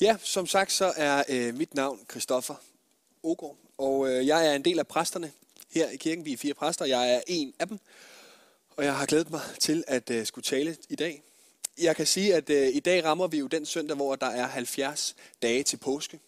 Ja, som sagt, så er øh, mit navn Christoffer Ogård, og øh, jeg er en del af præsterne her i kirken. Vi er fire præster, jeg er en af dem, og jeg har glædet mig til at øh, skulle tale i dag. Jeg kan sige, at øh, i dag rammer vi jo den søndag, hvor der er 70 dage til påske.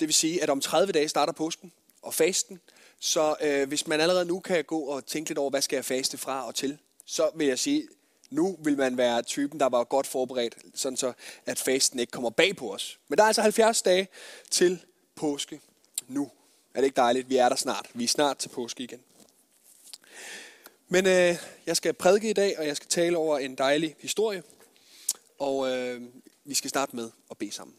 Det vil sige, at om 30 dage starter påsken og fasten, så øh, hvis man allerede nu kan gå og tænke lidt over, hvad skal jeg faste fra og til, så vil jeg sige, nu vil man være typen, der var godt forberedt, sådan så at fasten ikke kommer bag på os. Men der er altså 70 dage til påske nu. Er det ikke dejligt? Vi er der snart. Vi er snart til påske igen. Men øh, jeg skal prædike i dag, og jeg skal tale over en dejlig historie. Og øh, vi skal starte med at bede sammen.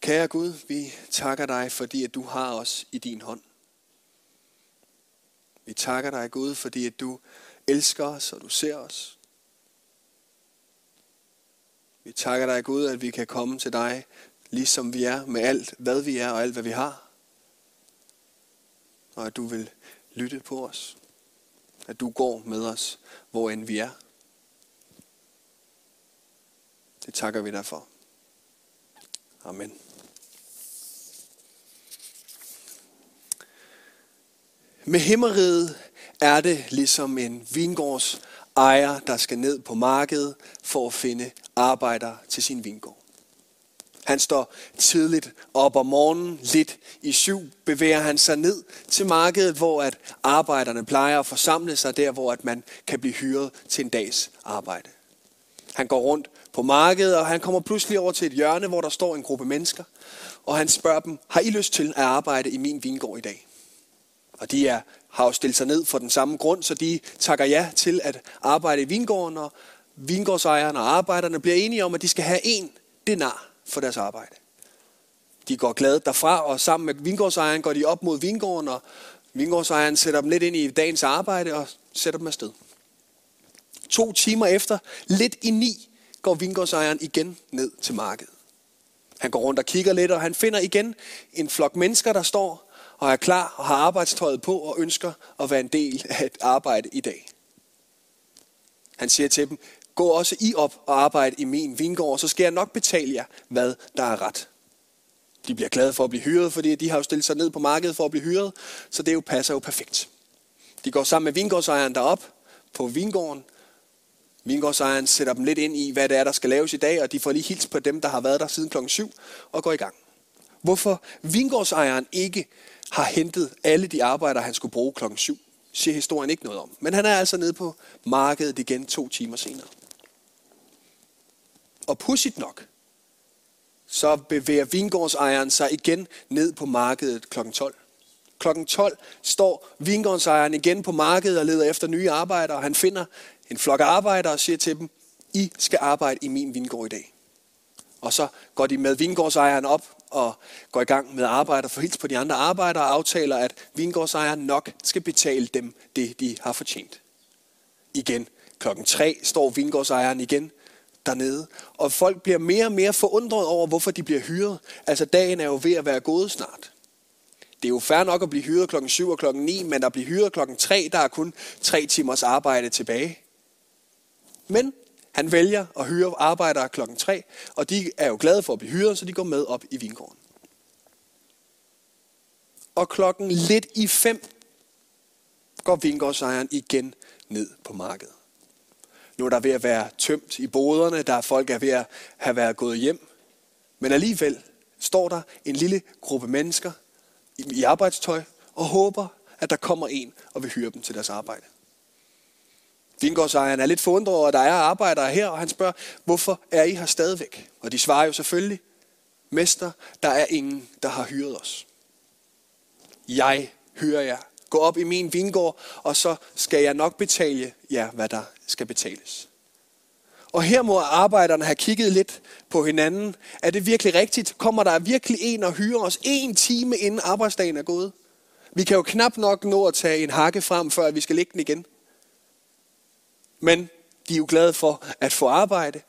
Kære Gud, vi takker dig, fordi at du har os i din hånd. Vi takker dig, Gud, fordi at du elsker os, og du ser os. Vi takker dig, Gud, at vi kan komme til dig, ligesom vi er, med alt, hvad vi er og alt, hvad vi har. Og at du vil lytte på os. At du går med os, hvor end vi er. Det takker vi dig for. Amen. Med himmeriget er det ligesom en vingårds ejer, der skal ned på markedet for at finde arbejder til sin vingård. Han står tidligt op om morgenen, lidt i syv, bevæger han sig ned til markedet, hvor at arbejderne plejer at forsamle sig der, hvor at man kan blive hyret til en dags arbejde. Han går rundt på markedet, og han kommer pludselig over til et hjørne, hvor der står en gruppe mennesker, og han spørger dem, har I lyst til at arbejde i min vingård i dag? Og de er, har jo stillet sig ned for den samme grund, så de takker ja til at arbejde i vingården, og vingårdsejerne og arbejderne bliver enige om, at de skal have en denar for deres arbejde. De går glade derfra, og sammen med vingårdsejeren går de op mod vingården, og vingårdsejeren sætter dem lidt ind i dagens arbejde og sætter dem afsted. To timer efter, lidt i ni, går vingårdsejeren igen ned til markedet. Han går rundt og kigger lidt, og han finder igen en flok mennesker, der står og er klar og har arbejdstøjet på og ønsker at være en del af et arbejde i dag. Han siger til dem, gå også I op og arbejde i min vingård, så skal jeg nok betale jer, hvad der er ret. De bliver glade for at blive hyret, fordi de har jo stillet sig ned på markedet for at blive hyret, så det jo passer jo perfekt. De går sammen med vingårdsejeren derop på vingården. Vingårdsejeren sætter dem lidt ind i, hvad det er, der skal laves i dag, og de får lige hils på dem, der har været der siden klokken 7 og går i gang. Hvorfor vingårdsejeren ikke har hentet alle de arbejdere, han skulle bruge klokken 7, siger historien ikke noget om. Men han er altså nede på markedet igen to timer senere. Og pudsigt nok, så bevæger vingårdsejeren sig igen ned på markedet klokken 12. Klokken 12 står vingårdsejeren igen på markedet og leder efter nye arbejdere, og han finder en flok arbejdere og siger til dem, I skal arbejde i min vingård i dag. Og så går de med vingårdsejeren op og går i gang med arbejder, arbejde og får hils på de andre arbejdere og aftaler, at vingårdsejeren nok skal betale dem det, de har fortjent. Igen, klokken tre står vingårdsejeren igen dernede, og folk bliver mere og mere forundret over, hvorfor de bliver hyret. Altså dagen er jo ved at være gået snart. Det er jo fair nok at blive hyret klokken 7 og klokken 9, men at blive hyret klokken 3, der er kun tre timers arbejde tilbage. Men han vælger at hyre arbejdere klokken 3, og de er jo glade for at blive hyret, så de går med op i vingården. Og klokken lidt i 5 går vingårdsejeren igen ned på markedet. Nu er der ved at være tømt i boderne, der er folk er ved at have været gået hjem. Men alligevel står der en lille gruppe mennesker i arbejdstøj og håber, at der kommer en og vil hyre dem til deres arbejde. Vingårdsejeren er lidt forundret over, at der er arbejdere her, og han spørger, hvorfor er I her stadigvæk? Og de svarer jo selvfølgelig, Mester, der er ingen, der har hyret os. Jeg hyrer jer. Gå op i min vingård, og så skal jeg nok betale jer, hvad der skal betales. Og her må arbejderne have kigget lidt på hinanden. Er det virkelig rigtigt? Kommer der virkelig en og hyre os en time inden arbejdsdagen er gået? Vi kan jo knap nok nå at tage en hakke frem, før vi skal lægge den igen. Men de er jo glade for at få arbejde.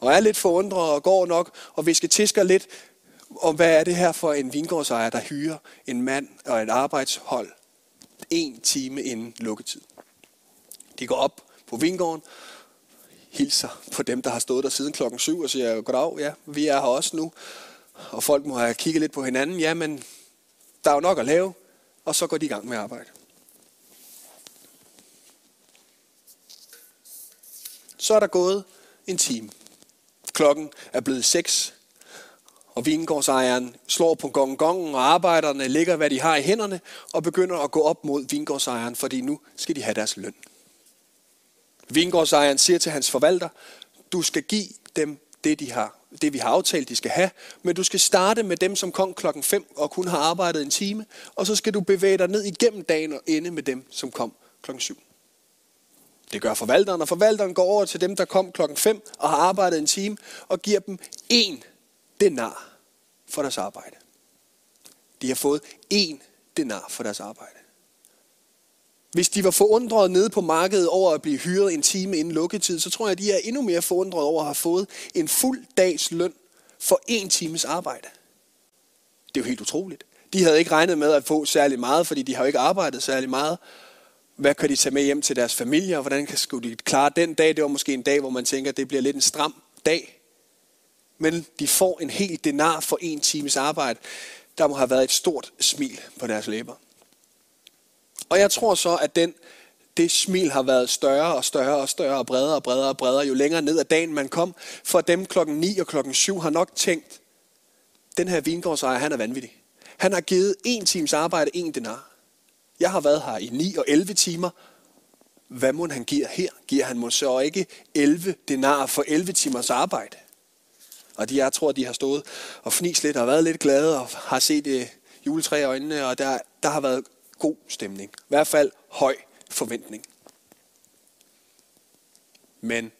Og er lidt forundret og går nok og visker tisker lidt om, hvad er det her for en vingårdsejer, der hyrer en mand og et arbejdshold en time inden lukketid. De går op på vingården, hilser på dem, der har stået der siden klokken 7 og siger, goddag, ja, vi er her også nu. Og folk må have kigget lidt på hinanden. Ja, men der er jo nok at lave. Og så går de i gang med arbejde. Så er der gået en time. Klokken er blevet 6, og vingårdsejeren slår på gongongen, og arbejderne lægger, hvad de har i hænderne, og begynder at gå op mod vingårdsejeren, fordi nu skal de have deres løn. Vingårdsejeren siger til hans forvalter, du skal give dem det, de har, det vi har aftalt, de skal have, men du skal starte med dem, som kom klokken 5 og kun har arbejdet en time, og så skal du bevæge dig ned igennem dagen og ende med dem, som kom klokken 7. Det gør forvalteren, og forvalteren går over til dem, der kom klokken 5 og har arbejdet en time, og giver dem én denar for deres arbejde. De har fået én denar for deres arbejde. Hvis de var forundret nede på markedet over at blive hyret en time inden lukketid, så tror jeg, at de er endnu mere forundret over at have fået en fuld dags løn for en times arbejde. Det er jo helt utroligt. De havde ikke regnet med at få særlig meget, fordi de har jo ikke arbejdet særlig meget. Hvad kan de tage med hjem til deres familie, og hvordan skulle de klare den dag? Det var måske en dag, hvor man tænker, at det bliver lidt en stram dag. Men de får en hel denar for en times arbejde. Der må have været et stort smil på deres læber. Og jeg tror så, at den, det smil har været større og større og større og bredere og bredere og bredere, jo længere ned ad dagen man kom. For dem klokken 9 og klokken 7 har nok tænkt, den her vingårdsejer, han er vanvittig. Han har givet en times arbejde en denar. Jeg har været her i 9 og 11 timer. Hvad må han giver her? Giver han måske så ikke 11 denar for 11 timers arbejde? Og de, jeg tror, de har stået og fnis lidt og været lidt glade og har set øh, juletræ i øjnene, og der, der har været god stemning. I hvert fald høj forventning. Men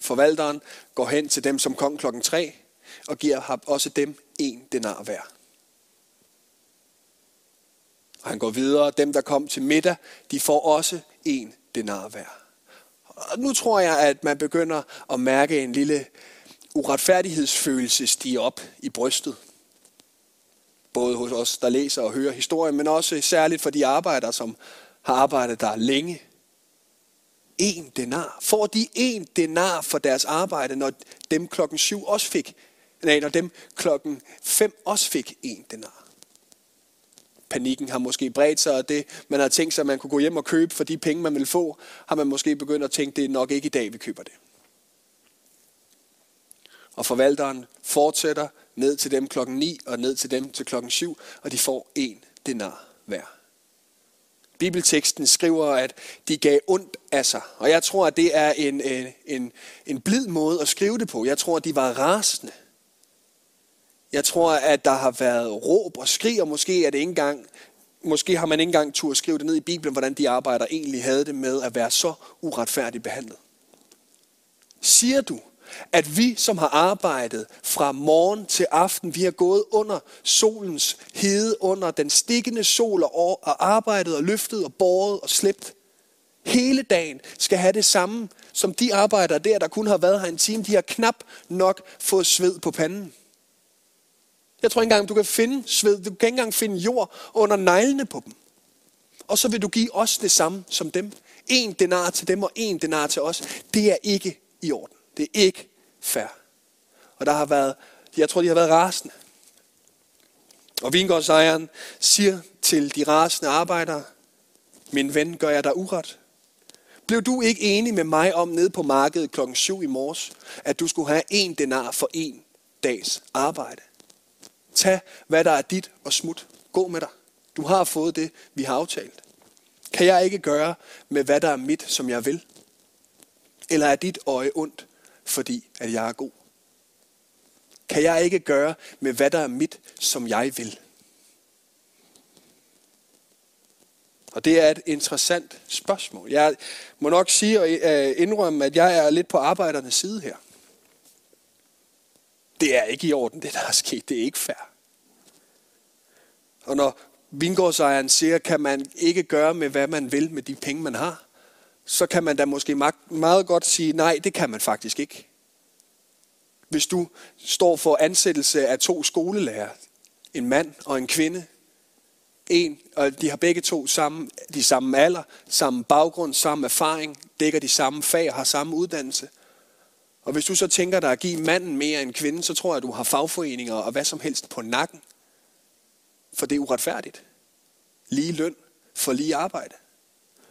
forvalteren går hen til dem, som kom klokken 3, og giver også dem en denar hver. Og han går videre. Dem, der kom til middag, de får også en denar hver. Og nu tror jeg, at man begynder at mærke en lille uretfærdighedsfølelse stige op i brystet både hos os, der læser og hører historien, men også særligt for de arbejdere, som har arbejdet der længe. En denar. Får de en denar for deres arbejde, når dem klokken syv også fik, nej, når dem klokken fem også fik en denar. Panikken har måske bredt sig, og det, man har tænkt sig, at man kunne gå hjem og købe for de penge, man vil få, har man måske begyndt at tænke, det er nok ikke i dag, vi køber det. Og forvalteren fortsætter ned til dem klokken 9 og ned til dem til klokken 7, og de får en denar hver. Bibelteksten skriver, at de gav ondt af sig. Og jeg tror, at det er en, en, en, en blid måde at skrive det på. Jeg tror, at de var rasende. Jeg tror, at der har været råb og skrig, og måske, er det ikke engang, måske har man ikke engang tur at skrive det ned i Bibelen, hvordan de arbejder egentlig havde det med at være så uretfærdigt behandlet. Siger du, at vi, som har arbejdet fra morgen til aften, vi har gået under solens hede, under den stikkende sol og, og arbejdet og løftet og båret og slæbt, hele dagen skal have det samme som de arbejdere der, der kun har været her en time. De har knap nok fået sved på panden. Jeg tror ikke engang, du kan finde sved. Du kan ikke engang finde jord under neglene på dem. Og så vil du give os det samme som dem. En denar til dem og en denar til os. Det er ikke i orden. Det er ikke fair. Og der har været, jeg tror, de har været rasende. Og vingårdsejeren siger til de rasende arbejdere, min ven, gør jeg dig uret? Blev du ikke enig med mig om nede på markedet klokken 7 i morges, at du skulle have en denar for en dags arbejde? Tag, hvad der er dit og smut. Gå med dig. Du har fået det, vi har aftalt. Kan jeg ikke gøre med, hvad der er mit, som jeg vil? Eller er dit øje ondt, fordi at jeg er god? Kan jeg ikke gøre med, hvad der er mit, som jeg vil? Og det er et interessant spørgsmål. Jeg må nok sige og øh, indrømme, at jeg er lidt på arbejdernes side her. Det er ikke i orden, det der er sket. Det er ikke fair. Og når vingårdsejeren siger, kan man ikke gøre med, hvad man vil med de penge, man har, så kan man da måske meget godt sige, nej, det kan man faktisk ikke. Hvis du står for ansættelse af to skolelærer, en mand og en kvinde, en, og de har begge to samme, de samme alder, samme baggrund, samme erfaring, dækker de samme fag og har samme uddannelse, og hvis du så tænker dig at give manden mere end kvinden, så tror jeg, at du har fagforeninger og hvad som helst på nakken. For det er uretfærdigt. Lige løn for lige arbejde.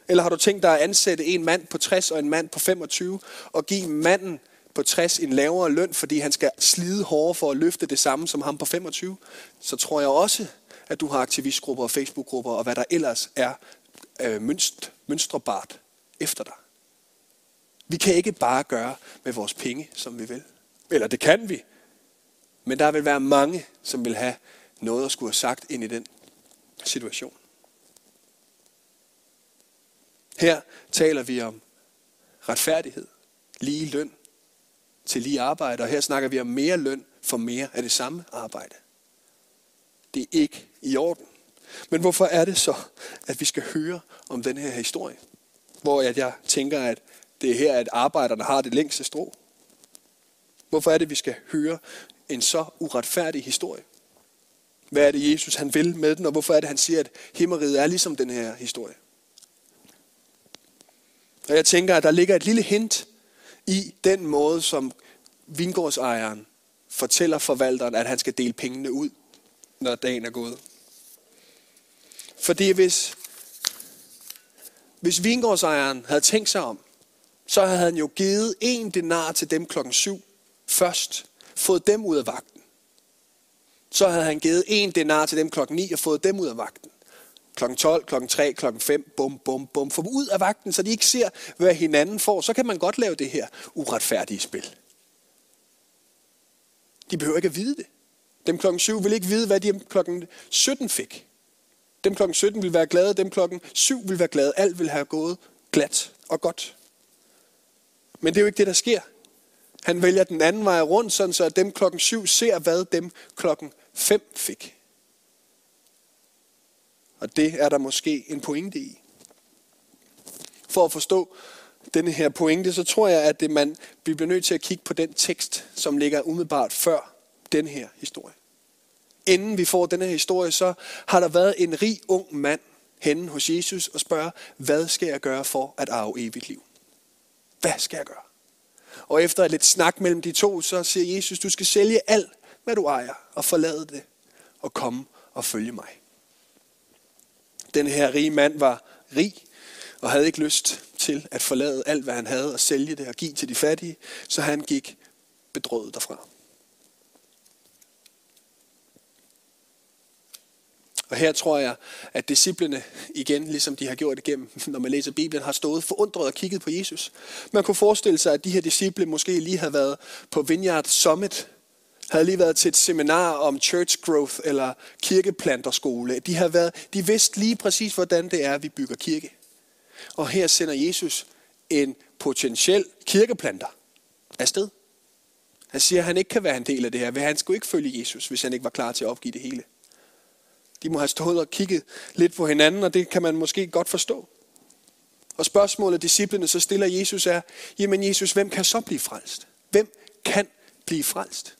Eller har du tænkt dig at ansætte en mand på 60 og en mand på 25, og give manden på 60 en lavere løn, fordi han skal slide hårdere for at løfte det samme som ham på 25, så tror jeg også, at du har aktivistgrupper og Facebookgrupper og hvad der ellers er øh, mønst, mønstrebart efter dig. Vi kan ikke bare gøre med vores penge, som vi vil. Eller det kan vi. Men der vil være mange, som vil have noget at skulle have sagt ind i den situation. Her taler vi om retfærdighed, lige løn til lige arbejde, og her snakker vi om mere løn for mere af det samme arbejde. Det er ikke i orden. Men hvorfor er det så, at vi skal høre om den her historie? Hvor jeg tænker, at det er her, at arbejderne har det længste strå. Hvorfor er det, at vi skal høre en så uretfærdig historie? Hvad er det, Jesus han vil med den, og hvorfor er det, han siger, at himmeriget er ligesom den her historie? Og jeg tænker, at der ligger et lille hint i den måde, som vingårdsejeren fortæller forvalteren, at han skal dele pengene ud, når dagen er gået. Fordi hvis, hvis vingårdsejeren havde tænkt sig om, så havde han jo givet en denar til dem klokken syv først, fået dem ud af vagten. Så havde han givet en denar til dem klokken 9 og fået dem ud af vagten. Klokken 12, klokken 3, klokken 5, bum, bum, bum. Få dem ud af vagten, så de ikke ser, hvad hinanden får. Så kan man godt lave det her uretfærdige spil. De behøver ikke at vide det. Dem klokken 7 vil ikke vide, hvad de klokken 17 fik. Dem klokken 17 vil være glade, dem klokken 7 vil være glade. Alt vil have gået glat og godt. Men det er jo ikke det, der sker. Han vælger den anden vej rundt, sådan så at dem klokken 7 ser, hvad dem klokken 5 fik. Og det er der måske en pointe i. For at forstå denne her pointe, så tror jeg, at det man, vi bliver nødt til at kigge på den tekst, som ligger umiddelbart før den her historie. Inden vi får den her historie, så har der været en rig ung mand henne hos Jesus og spørger, hvad skal jeg gøre for at arve evigt liv? Hvad skal jeg gøre? Og efter et lidt snak mellem de to, så siger Jesus, du skal sælge alt, hvad du ejer, og forlade det, og komme og følge mig. Den her rige mand var rig, og havde ikke lyst til at forlade alt, hvad han havde, og sælge det og give til de fattige, så han gik bedrøvet derfra. Og her tror jeg, at disciplene igen, ligesom de har gjort igennem, når man læser Bibelen, har stået forundret og kigget på Jesus. Man kunne forestille sig, at de her disciple måske lige havde været på Vineyard Summit, havde lige været til et seminar om church growth eller kirkeplanterskole. De, har været, de vidste lige præcis, hvordan det er, at vi bygger kirke. Og her sender Jesus en potentiel kirkeplanter afsted. Han siger, at han ikke kan være en del af det her. Han skulle ikke følge Jesus, hvis han ikke var klar til at opgive det hele. De må have stået og kigget lidt på hinanden, og det kan man måske godt forstå. Og spørgsmålet, disciplene så stiller Jesus er, jamen Jesus, hvem kan så blive frelst? Hvem kan blive frelst?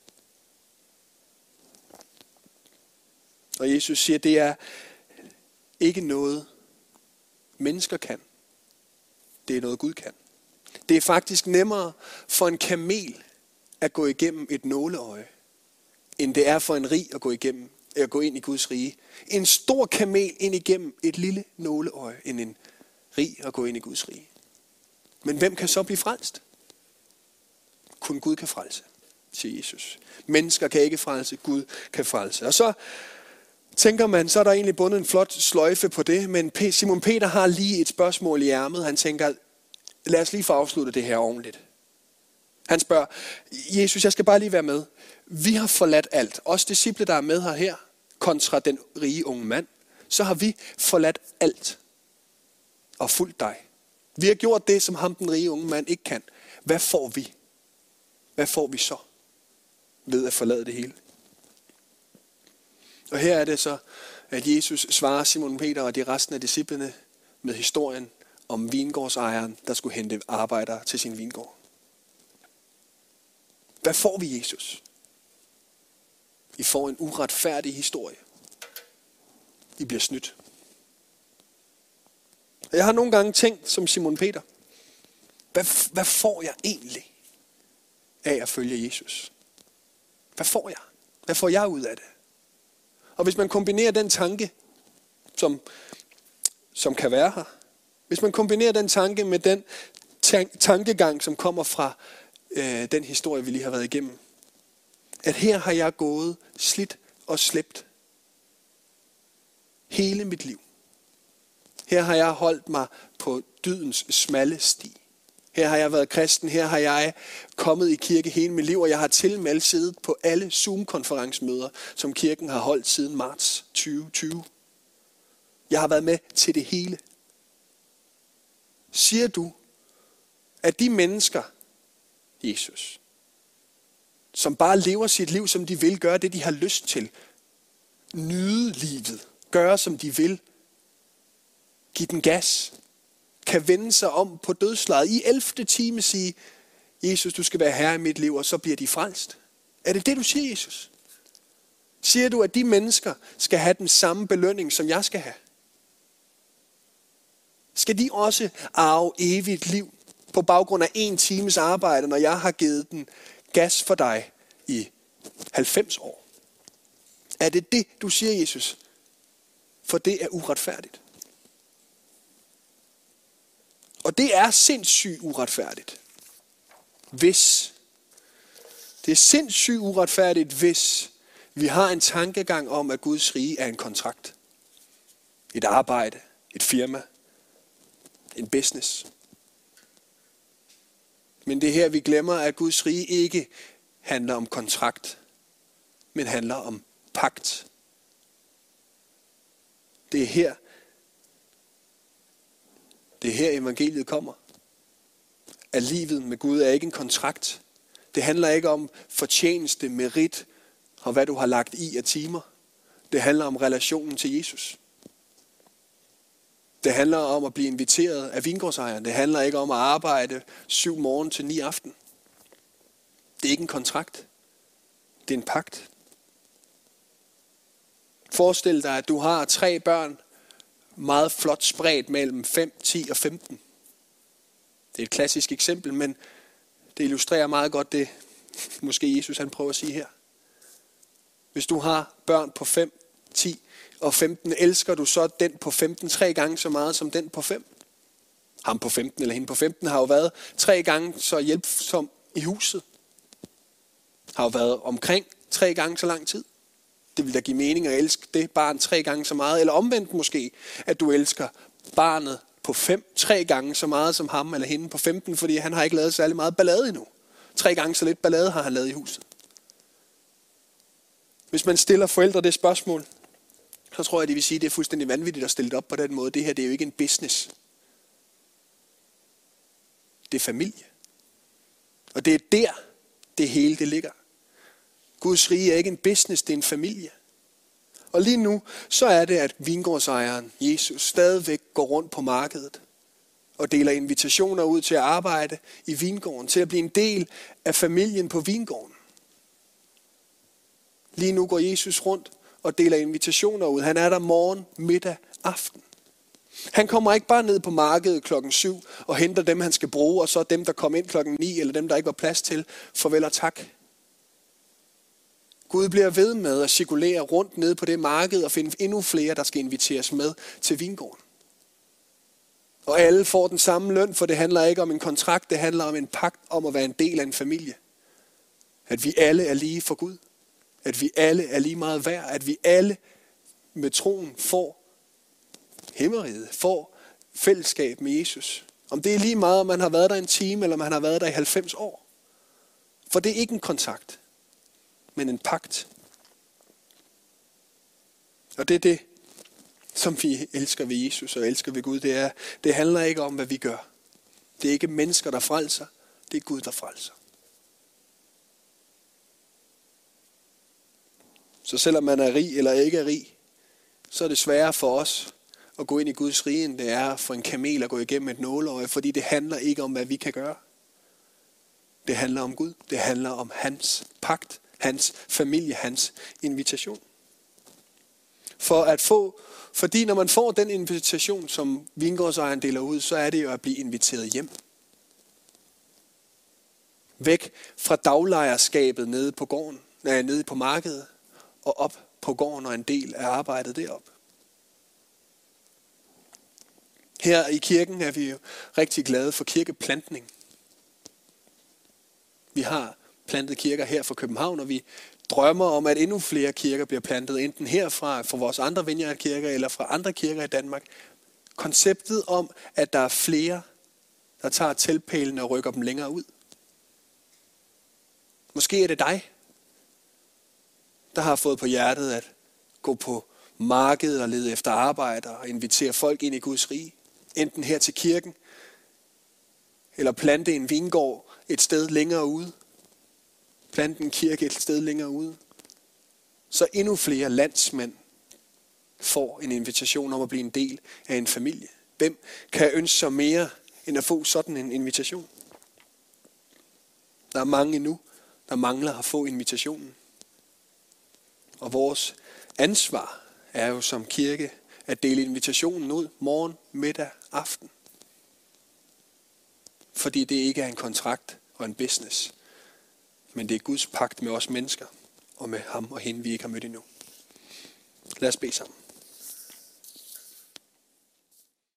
Og Jesus siger, det er ikke noget, mennesker kan. Det er noget, Gud kan. Det er faktisk nemmere for en kamel at gå igennem et nåleøje, end det er for en rig at gå igennem at gå ind i Guds rige. En stor kamel ind igennem et lille nåleøje, end en rig at gå ind i Guds rige. Men hvem kan så blive frelst? Kun Gud kan frelse, siger Jesus. Mennesker kan ikke frelse, Gud kan frelse. Og så tænker man, så er der egentlig bundet en flot sløjfe på det, men Simon Peter har lige et spørgsmål i ærmet. Han tænker, lad os lige få afsluttet det her ordentligt. Han spørger, Jesus, jeg skal bare lige være med. Vi har forladt alt. Os disciple, der er med her, her kontra den rige unge mand, så har vi forladt alt og fulgt dig. Vi har gjort det, som ham den rige unge mand ikke kan. Hvad får vi? Hvad får vi så ved at forlade det hele? Og her er det så, at Jesus svarer Simon Peter og de resten af disciplene med historien om vingårdsejeren, der skulle hente arbejdere til sin vingård. Hvad får vi, Jesus? I får en uretfærdig historie. I bliver snydt. Jeg har nogle gange tænkt som Simon Peter, hvad, hvad får jeg egentlig? af at følge Jesus? Hvad får jeg? Hvad får jeg ud af det? Og hvis man kombinerer den tanke, som, som kan være her, hvis man kombinerer den tanke med den tankegang, som kommer fra øh, den historie, vi lige har været igennem, at her har jeg gået slidt og slæbt hele mit liv. Her har jeg holdt mig på dydens smalle sti. Her har jeg været kristen, her har jeg kommet i kirke hele mit liv, og jeg har til med siddet på alle Zoom-konferencemøder, som kirken har holdt siden marts 2020. Jeg har været med til det hele. Siger du, at de mennesker, Jesus, som bare lever sit liv, som de vil, gøre det, de har lyst til, nyde livet, gøre, som de vil, Giv den gas, kan vende sig om på dødslaget. I 11. time sige, Jesus, du skal være herre i mit liv, og så bliver de frelst. Er det det, du siger, Jesus? Siger du, at de mennesker skal have den samme belønning, som jeg skal have? Skal de også arve evigt liv på baggrund af en times arbejde, når jeg har givet den gas for dig i 90 år? Er det det, du siger, Jesus? For det er uretfærdigt. Og det er sindssygt uretfærdigt. Hvis. Det er sindssygt uretfærdigt, hvis vi har en tankegang om, at Guds rige er en kontrakt. Et arbejde, et firma, en business. Men det her, vi glemmer, at Guds rige ikke handler om kontrakt, men handler om pagt. Det er her, det er her evangeliet kommer. At livet med Gud er ikke en kontrakt. Det handler ikke om fortjeneste, merit og hvad du har lagt i af timer. Det handler om relationen til Jesus. Det handler om at blive inviteret af vingårdsejeren. Det handler ikke om at arbejde syv morgen til ni aften. Det er ikke en kontrakt. Det er en pagt. Forestil dig, at du har tre børn, meget flot spredt mellem 5, 10 og 15. Det er et klassisk eksempel, men det illustrerer meget godt det, måske Jesus han prøver at sige her. Hvis du har børn på 5, 10 og 15, elsker du så den på 15 tre gange så meget som den på 5? Ham på 15 eller hende på 15 har jo været tre gange så hjælpsom i huset. Har jo været omkring tre gange så lang tid det vil da give mening at elske det barn tre gange så meget. Eller omvendt måske, at du elsker barnet på fem, tre gange så meget som ham eller hende på 15, fordi han har ikke lavet særlig meget ballade endnu. Tre gange så lidt ballade har han lavet i huset. Hvis man stiller forældre det spørgsmål, så tror jeg, de vil sige, at det er fuldstændig vanvittigt at stille det op på den måde. Det her det er jo ikke en business. Det er familie. Og det er der, det hele det ligger. Guds rige er ikke en business, det er en familie. Og lige nu, så er det, at vingårdsejeren, Jesus, stadigvæk går rundt på markedet og deler invitationer ud til at arbejde i vingården, til at blive en del af familien på vingården. Lige nu går Jesus rundt og deler invitationer ud. Han er der morgen, middag, aften. Han kommer ikke bare ned på markedet klokken 7 og henter dem, han skal bruge, og så dem, der kom ind klokken 9, eller dem, der ikke var plads til, farvel og tak. Gud bliver ved med at cirkulere rundt ned på det marked og finde endnu flere, der skal inviteres med til vingården. Og alle får den samme løn, for det handler ikke om en kontrakt, det handler om en pagt om at være en del af en familie. At vi alle er lige for Gud. At vi alle er lige meget værd. At vi alle med troen får himmeriget, får fællesskab med Jesus. Om det er lige meget, om man har været der en time, eller man har været der i 90 år. For det er ikke en kontakt men en pagt. Og det er det, som vi elsker ved Jesus og elsker ved Gud. Det, er, det handler ikke om, hvad vi gør. Det er ikke mennesker, der frelser. Det er Gud, der frelser. Så selvom man er rig eller ikke er rig, så er det sværere for os at gå ind i Guds rige, end det er for en kamel at gå igennem et nåleøje, fordi det handler ikke om, hvad vi kan gøre. Det handler om Gud. Det handler om hans pagt hans familie, hans invitation. For at få, fordi når man får den invitation, som vingårdsejeren deler ud, så er det jo at blive inviteret hjem. Væk fra daglejerskabet nede på gården, nej, nede på markedet, og op på gården og en del af arbejdet derop. Her i kirken er vi jo rigtig glade for kirkeplantning. Vi har plantet kirker her fra København, og vi drømmer om, at endnu flere kirker bliver plantet, enten herfra, fra vores andre vineyardkirker, eller fra andre kirker i Danmark. Konceptet om, at der er flere, der tager tilpælene og rykker dem længere ud. Måske er det dig, der har fået på hjertet at gå på markedet og lede efter arbejdere og invitere folk ind i Guds rige. Enten her til kirken, eller plante en vingård et sted længere ude. Plante en kirke et sted længere ude. Så endnu flere landsmænd får en invitation om at blive en del af en familie. Hvem kan ønske sig mere end at få sådan en invitation? Der er mange endnu, der mangler at få invitationen. Og vores ansvar er jo som kirke at dele invitationen ud morgen, middag, aften. Fordi det ikke er en kontrakt og en business, men det er Guds pagt med os mennesker og med ham og hende, vi ikke har mødt endnu. Lad os bede sammen.